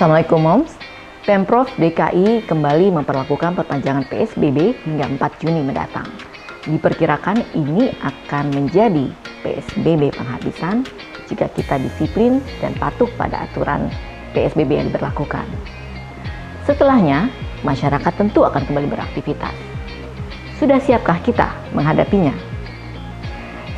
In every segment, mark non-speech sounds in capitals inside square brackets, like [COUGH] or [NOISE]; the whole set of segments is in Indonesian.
Assalamualaikum Moms. Pemprov DKI kembali memperlakukan perpanjangan PSBB hingga 4 Juni mendatang. Diperkirakan ini akan menjadi PSBB penghabisan jika kita disiplin dan patuh pada aturan PSBB yang diberlakukan. Setelahnya, masyarakat tentu akan kembali beraktivitas. Sudah siapkah kita menghadapinya?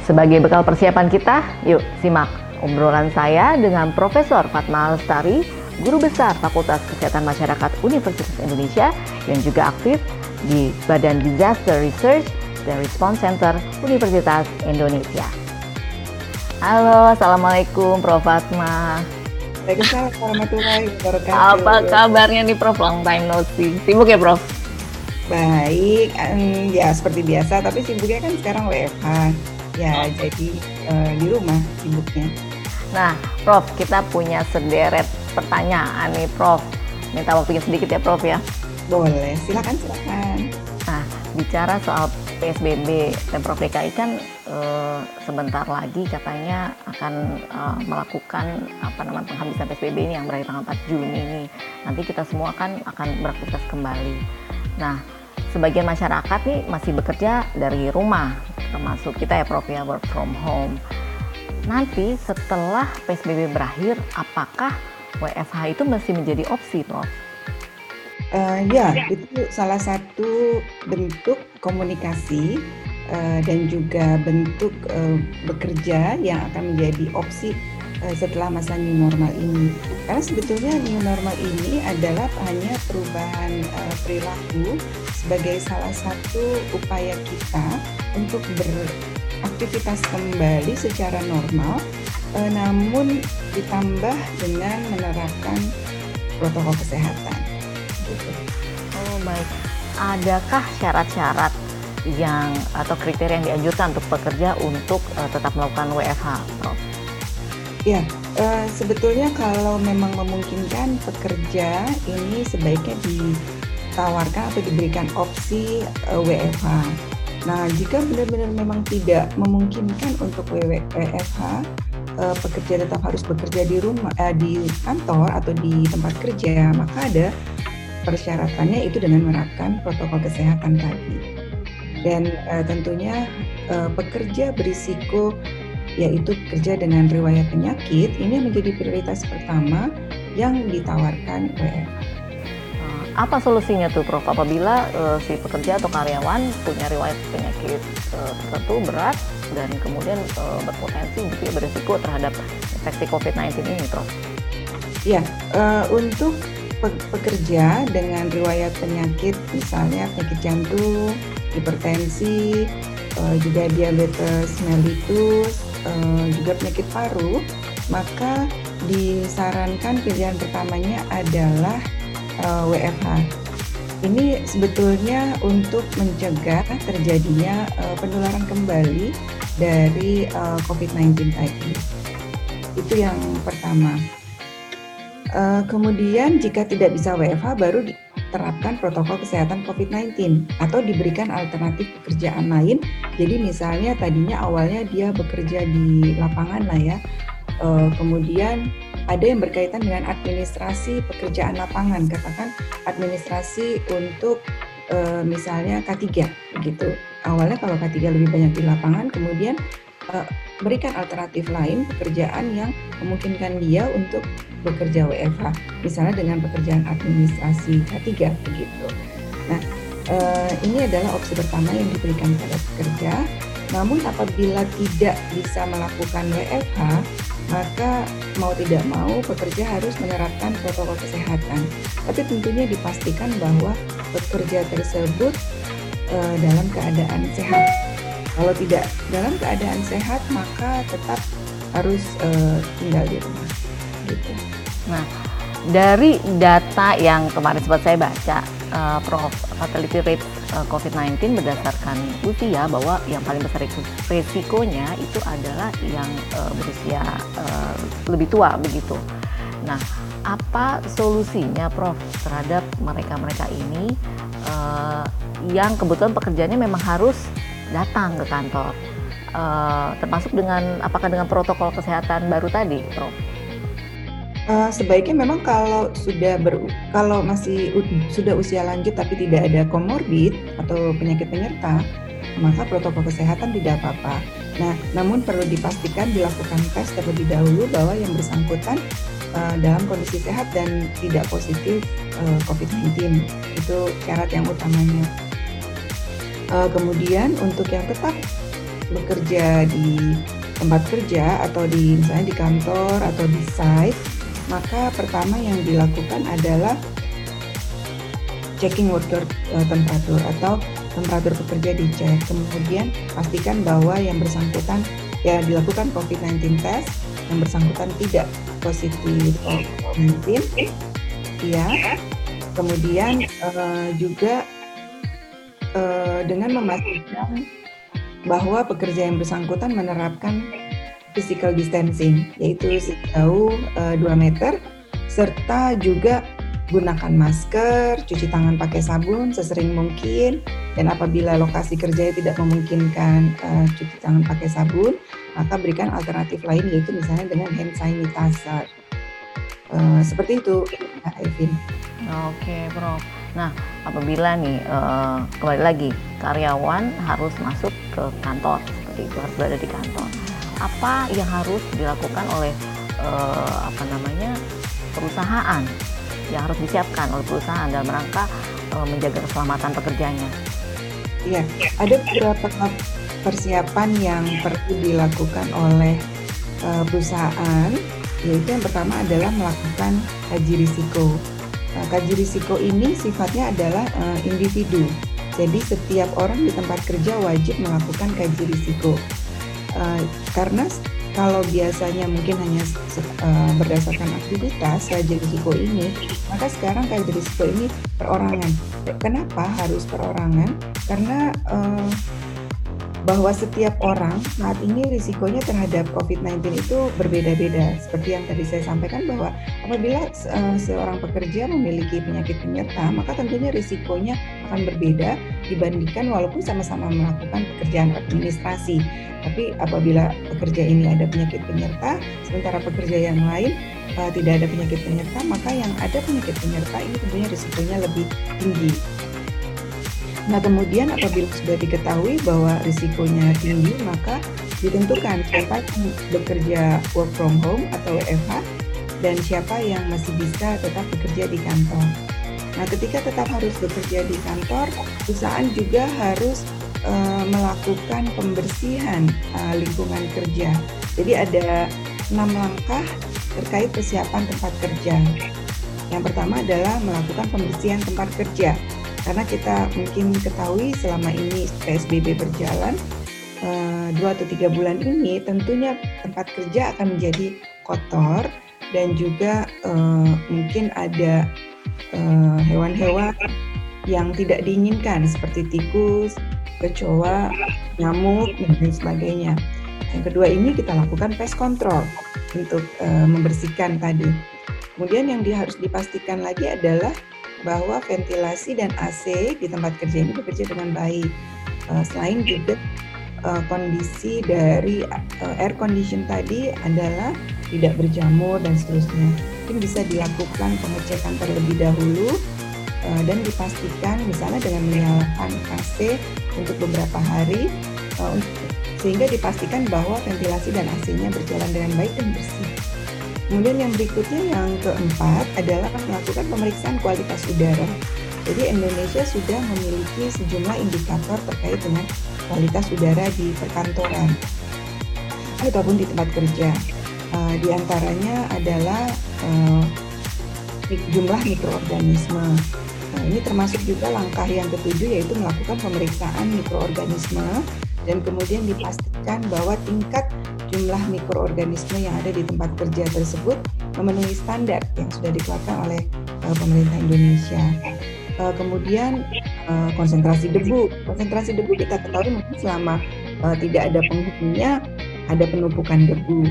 Sebagai bekal persiapan kita, yuk simak obrolan saya dengan Profesor Fatma Alstari, Guru Besar Fakultas Kesehatan Masyarakat Universitas Indonesia yang juga aktif di Badan Disaster Research dan Response Center Universitas Indonesia. Halo, Assalamualaikum Prof. Fatma. Waalaikumsalam warahmatullahi wabarakatuh. Apa kabarnya nih Prof? Long time no see. Sibuk ya Prof? Baik, um, ya seperti biasa, tapi sibuknya kan sekarang WFH. Ya, jadi uh, di rumah sibuknya. Nah, Prof, kita punya sederet pertanyaan nih, Prof. Minta waktunya sedikit ya, Prof ya. Boleh, silakan silakan. Nah, bicara soal PSBB, Pemprov DKI kan e, sebentar lagi katanya akan e, melakukan apa namanya penghabisan PSBB ini yang berakhir tanggal 4 Juni ini. Nanti kita semua kan akan beraktivitas kembali. Nah, sebagian masyarakat nih masih bekerja dari rumah, termasuk kita ya Prof ya work from home nanti setelah PSBB berakhir, apakah WFH itu masih menjadi opsi, Prof? Uh, ya, itu salah satu bentuk komunikasi uh, dan juga bentuk uh, bekerja yang akan menjadi opsi uh, setelah masa new normal ini. Karena sebetulnya new normal ini adalah hanya perubahan uh, perilaku sebagai salah satu upaya kita untuk ber aktivitas kembali secara normal, eh, namun ditambah dengan menerapkan protokol kesehatan. Gitu. Oh baik, adakah syarat-syarat yang atau kriteria yang dianjurkan untuk pekerja untuk uh, tetap melakukan WFH, Prof? Ya, uh, sebetulnya kalau memang memungkinkan pekerja ini sebaiknya ditawarkan atau diberikan opsi uh, WFH Nah, jika benar-benar memang tidak memungkinkan untuk WFH, eh, pekerja tetap harus bekerja di rumah, eh, di kantor atau di tempat kerja, maka ada persyaratannya itu dengan menerapkan protokol kesehatan tadi. Dan eh, tentunya eh, pekerja berisiko yaitu kerja dengan riwayat penyakit ini menjadi prioritas pertama yang ditawarkan WFH apa solusinya tuh Prof apabila uh, si pekerja atau karyawan punya riwayat penyakit uh, tertentu berat dan kemudian uh, berpotensi gitu ya berisiko terhadap infeksi COVID-19 ini Prof? Ya, uh, untuk pe pekerja dengan riwayat penyakit misalnya penyakit jantung, hipertensi, uh, juga diabetes mellitus, uh, juga penyakit paru, maka disarankan pilihan pertamanya adalah uh, eh, WFH. Ini sebetulnya untuk mencegah terjadinya uh, penularan kembali dari uh, eh, COVID-19 tadi. Itu yang pertama. Uh, kemudian jika tidak bisa WFH baru diterapkan protokol kesehatan COVID-19 atau diberikan alternatif pekerjaan lain. Jadi misalnya tadinya awalnya dia bekerja di lapangan lah ya, uh, kemudian ada yang berkaitan dengan administrasi pekerjaan lapangan, katakan administrasi untuk e, misalnya K3 begitu. Awalnya kalau K3 lebih banyak di lapangan, kemudian e, berikan alternatif lain pekerjaan yang memungkinkan dia untuk bekerja WFH, misalnya dengan pekerjaan administrasi K3 begitu. Nah, e, ini adalah opsi pertama yang diberikan pada pekerja. Namun apabila tidak bisa melakukan WFH, maka mau tidak mau pekerja harus menerapkan protokol kesehatan. Tapi tentunya dipastikan bahwa pekerja tersebut e, dalam keadaan sehat. Kalau tidak dalam keadaan sehat, maka tetap harus e, tinggal di rumah. Gitu. Nah, dari data yang kemarin sempat saya baca, uh, Prof, fatality rate COVID-19 berdasarkan usia bahwa yang paling besar resikonya itu adalah yang uh, berusia uh, lebih tua begitu. Nah, apa solusinya, Prof, terhadap mereka-mereka ini uh, yang kebetulan pekerjaannya memang harus datang ke kantor, uh, termasuk dengan apakah dengan protokol kesehatan baru tadi, Prof? Uh, sebaiknya memang kalau sudah ber, kalau masih sudah usia lanjut tapi tidak ada komorbid atau penyakit penyerta, maka protokol kesehatan tidak apa-apa. Nah, namun perlu dipastikan dilakukan tes terlebih dahulu bahwa yang bersangkutan uh, dalam kondisi sehat dan tidak positif uh, COVID-19. Itu syarat yang utamanya. Uh, kemudian untuk yang tetap bekerja di tempat kerja atau di misalnya di kantor atau di site maka pertama yang dilakukan adalah checking worker uh, temperatur atau temperatur pekerja dicek. Kemudian pastikan bahwa yang bersangkutan ya dilakukan COVID-19 test, yang bersangkutan tidak positif COVID-19. Ya. Kemudian uh, juga uh, dengan memastikan bahwa pekerja yang bersangkutan menerapkan physical distancing, yaitu sejauh uh, eh, 2 meter, serta juga gunakan masker, cuci tangan pakai sabun sesering mungkin, dan apabila lokasi kerjanya tidak memungkinkan uh, cuci tangan pakai sabun, maka berikan alternatif lain yaitu misalnya dengan hand sanitizer. Uh, seperti itu, Kak Evin. Oke, Bro. Nah, apabila nih uh, kembali lagi karyawan harus masuk ke kantor seperti itu harus berada di kantor apa yang harus dilakukan oleh uh, apa namanya perusahaan yang harus disiapkan oleh perusahaan dalam rangka uh, menjaga keselamatan pekerjanya. Iya, ada beberapa persiapan yang perlu dilakukan oleh uh, perusahaan, yaitu yang pertama adalah melakukan kaji risiko. Nah, kaji risiko ini sifatnya adalah uh, individu, jadi setiap orang di tempat kerja wajib melakukan kaji risiko. Uh, karena kalau biasanya mungkin hanya uh, berdasarkan aktivitas kaji risiko ini, maka sekarang kaji risiko ini perorangan. Kenapa harus perorangan? Karena uh, bahwa setiap orang saat ini risikonya terhadap COVID-19 itu berbeda-beda. Seperti yang tadi saya sampaikan bahwa apabila uh, seorang pekerja memiliki penyakit penyerta, maka tentunya risikonya akan berbeda dibandingkan walaupun sama-sama melakukan pekerjaan administrasi. Tapi apabila pekerja ini ada penyakit penyerta, sementara pekerja yang lain uh, tidak ada penyakit penyerta, maka yang ada penyakit penyerta ini tentunya risikonya lebih tinggi. Nah kemudian apabila sudah diketahui bahwa risikonya tinggi maka ditentukan siapa yang bekerja work from home atau WFH dan siapa yang masih bisa tetap bekerja di kantor. Nah ketika tetap harus bekerja di kantor, perusahaan juga harus uh, melakukan pembersihan uh, lingkungan kerja. Jadi ada enam langkah terkait persiapan tempat kerja. Yang pertama adalah melakukan pembersihan tempat kerja karena kita mungkin ketahui selama ini PSBB berjalan eh, dua atau tiga bulan ini tentunya tempat kerja akan menjadi kotor dan juga uh, mungkin ada uh, hewan-hewan yang tidak diinginkan seperti tikus, kecoa, nyamuk dan lain sebagainya. Yang kedua ini kita lakukan pest control untuk uh, membersihkan tadi. Kemudian yang harus dipastikan lagi adalah bahwa ventilasi dan AC di tempat kerja ini bekerja dengan baik. Uh, selain juga uh, kondisi dari uh, air condition tadi adalah tidak berjamur dan seterusnya. Mungkin bisa dilakukan pengecekan terlebih dahulu uh, dan dipastikan misalnya dengan menyalakan AC untuk beberapa hari uh, sehingga dipastikan bahwa ventilasi dan AC-nya berjalan dengan baik dan bersih. Kemudian yang berikutnya yang keempat adalah melakukan pemeriksaan kualitas udara. Jadi Indonesia sudah memiliki sejumlah indikator terkait dengan kualitas udara di perkantoran ataupun di tempat kerja. Uh, di antaranya adalah uh, jumlah mikroorganisme. Nah, ini termasuk juga langkah yang ketujuh yaitu melakukan pemeriksaan mikroorganisme dan kemudian dipastikan bahwa tingkat jumlah mikroorganisme yang ada di tempat kerja tersebut memenuhi standar yang sudah dikeluarkan oleh uh, pemerintah Indonesia. Uh, kemudian uh, konsentrasi debu, konsentrasi debu kita ketahui mungkin selama uh, tidak ada penghuninya ada penumpukan debu.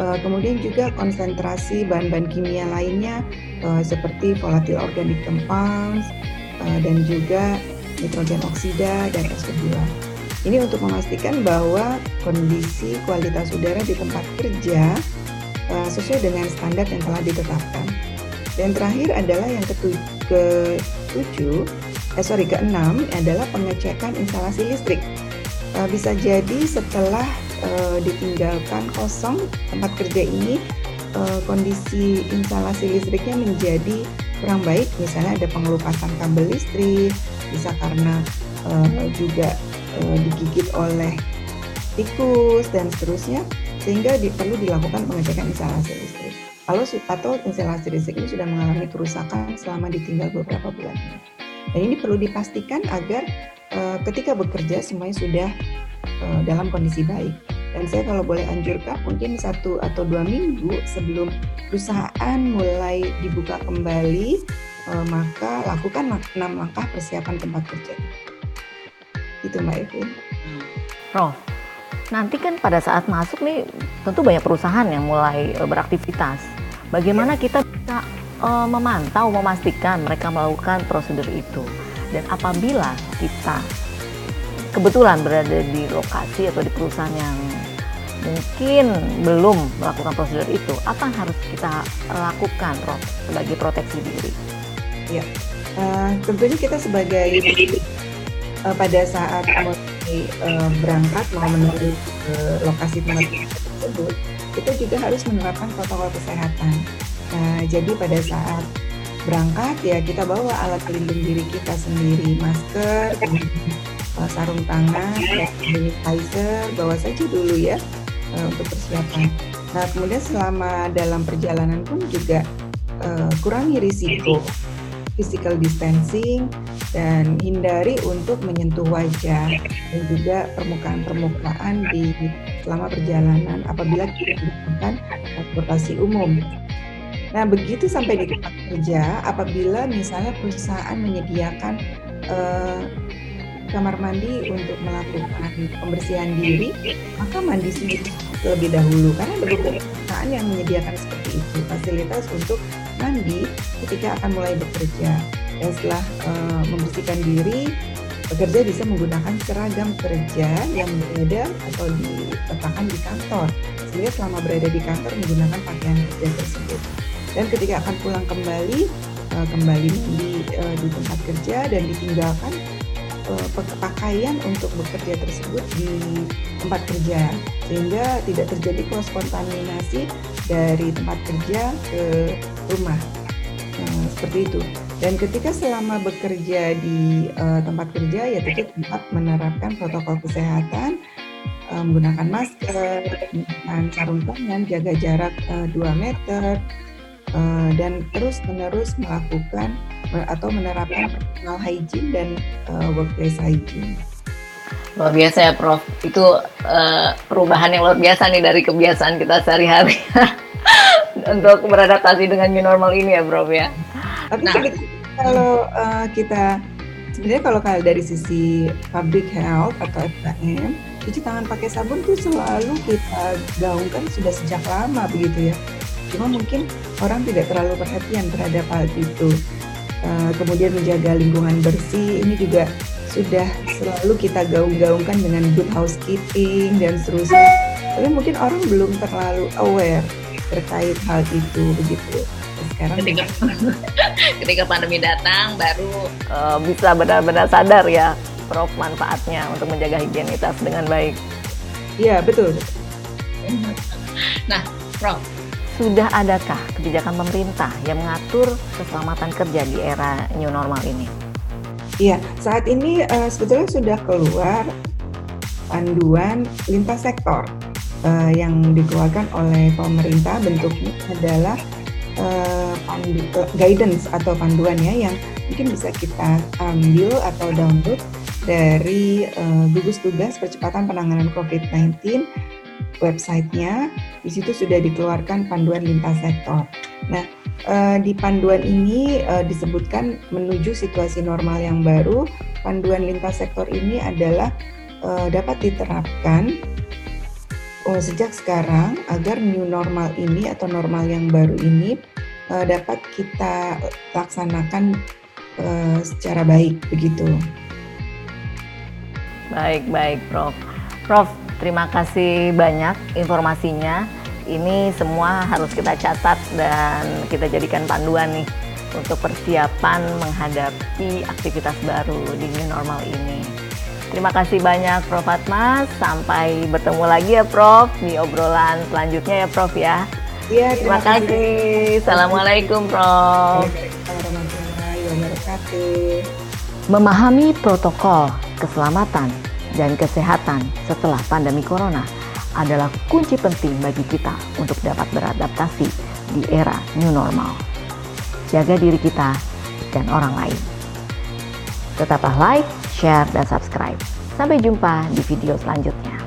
Uh, kemudian juga konsentrasi bahan-bahan kimia lainnya uh, seperti volatile organic compounds uh, dan juga nitrogen oksida dan S2. Ini untuk memastikan bahwa kondisi kualitas udara di tempat kerja uh, sesuai dengan standar yang telah ditetapkan. Dan terakhir adalah yang ketujuh, eh sorry keenam adalah pengecekan instalasi listrik. Bisa jadi setelah uh, ditinggalkan kosong tempat kerja ini, uh, kondisi instalasi listriknya menjadi kurang baik, misalnya ada pengelupasan kabel listrik, bisa karena uh, juga uh, digigit oleh tikus dan seterusnya, sehingga di, perlu dilakukan pengecekan instalasi listrik. Kalau atau instalasi listrik ini sudah mengalami kerusakan selama ditinggal beberapa bulan. Dan ini perlu dipastikan agar uh, ketika bekerja semuanya sudah uh, dalam kondisi baik. Dan saya kalau boleh anjurkan mungkin satu atau dua minggu sebelum perusahaan mulai dibuka kembali, uh, maka lakukan enam langkah persiapan tempat kerja. Itu Mbak Evin. Prof, nanti kan pada saat masuk nih tentu banyak perusahaan yang mulai beraktivitas. Bagaimana kita bisa uh, memantau, memastikan mereka melakukan prosedur itu. Dan apabila kita kebetulan berada di lokasi atau di perusahaan yang mungkin belum melakukan prosedur itu, apa yang harus kita lakukan Prof, sebagai proteksi diri? Ya, uh, tentunya kita sebagai uh, pada saat mau uh, berangkat mau menuju ke lokasi tempat tersebut, kita juga harus menerapkan protokol kesehatan. Nah, jadi pada saat berangkat ya kita bawa alat pelindung diri kita sendiri, masker, sarung tangan, sanitizer, bawa saja dulu ya uh, untuk persiapan. Nah, kemudian selama dalam perjalanan pun juga uh, kurangi risiko. Physical distancing dan hindari untuk menyentuh wajah dan juga permukaan-permukaan di selama perjalanan apabila kita menggunakan transportasi umum. Nah, begitu sampai di tempat kerja, apabila misalnya perusahaan menyediakan uh, kamar mandi untuk melakukan pembersihan diri, maka mandi sendiri terlebih dahulu. Karena ada perusahaan yang menyediakan seperti itu fasilitas untuk mandi ketika akan mulai bekerja. Dan setelah uh, membersihkan diri, pekerja bisa menggunakan seragam kerja yang berbeda atau diletakkan di kantor, sehingga selama berada di kantor menggunakan pakaian kerja tersebut. Dan ketika akan pulang kembali uh, kembali di uh, di tempat kerja dan ditinggalkan pakaian untuk bekerja tersebut di tempat kerja. Sehingga tidak terjadi cross kontaminasi dari tempat kerja ke rumah. Uh, seperti itu. Dan ketika selama bekerja di uh, tempat kerja ya tentu tempat menerapkan protokol kesehatan menggunakan masker, menggunakan sarung tangan, jaga jarak uh, 2 meter, uh, dan terus menerus melakukan atau menerapkan personal hygiene dan uh, workplace hygiene. Luar biasa ya Prof, itu uh, perubahan yang luar biasa nih dari kebiasaan kita sehari-hari [LAUGHS] untuk beradaptasi dengan new normal ini ya Prof ya. Tapi nah. kalau uh, kita sebenarnya kalau dari sisi public health atau FKM, cuci tangan pakai sabun tuh selalu kita gaungkan sudah sejak lama begitu ya. Cuma mungkin orang tidak terlalu perhatian terhadap hal itu. Uh, kemudian menjaga lingkungan bersih ini juga sudah selalu kita gaung-gaungkan dengan good housekeeping dan seterusnya. Tapi mungkin orang belum terlalu aware terkait hal itu begitu. Sekarang ketika, [LAUGHS] ketika pandemi datang baru uh, bisa benar-benar sadar ya Prof manfaatnya untuk menjaga higienitas dengan baik. Iya betul. Nah Prof sudah adakah kebijakan pemerintah yang mengatur keselamatan kerja di era new normal ini? Iya, saat ini uh, sebetulnya sudah keluar panduan lintas sektor uh, yang dikeluarkan oleh pemerintah bentuknya adalah uh, pandu, uh, guidance atau panduan ya yang mungkin bisa kita ambil atau download dari uh, gugus tugas percepatan penanganan COVID-19 websitenya, di situ sudah dikeluarkan panduan lintas sektor. Nah, eh, di panduan ini eh, disebutkan menuju situasi normal yang baru. Panduan lintas sektor ini adalah eh, dapat diterapkan sejak sekarang agar new normal ini atau normal yang baru ini dapat kita laksanakan secara baik begitu. Baik, baik, Prof. Prof, Terima kasih banyak informasinya Ini semua harus kita catat dan kita jadikan panduan nih untuk persiapan menghadapi aktivitas baru di new normal ini. Terima kasih banyak Prof. Fatmas. Sampai bertemu lagi ya Prof di obrolan selanjutnya ya Prof ya. Iya, terima, terima kasih. kasih. Assalamualaikum Prof. warahmatullahi wabarakatuh. Memahami protokol keselamatan dan kesehatan setelah pandemi corona adalah kunci penting bagi kita untuk dapat beradaptasi di era new normal. Jaga diri kita dan orang lain. Tetaplah like, share, dan subscribe. Sampai jumpa di video selanjutnya.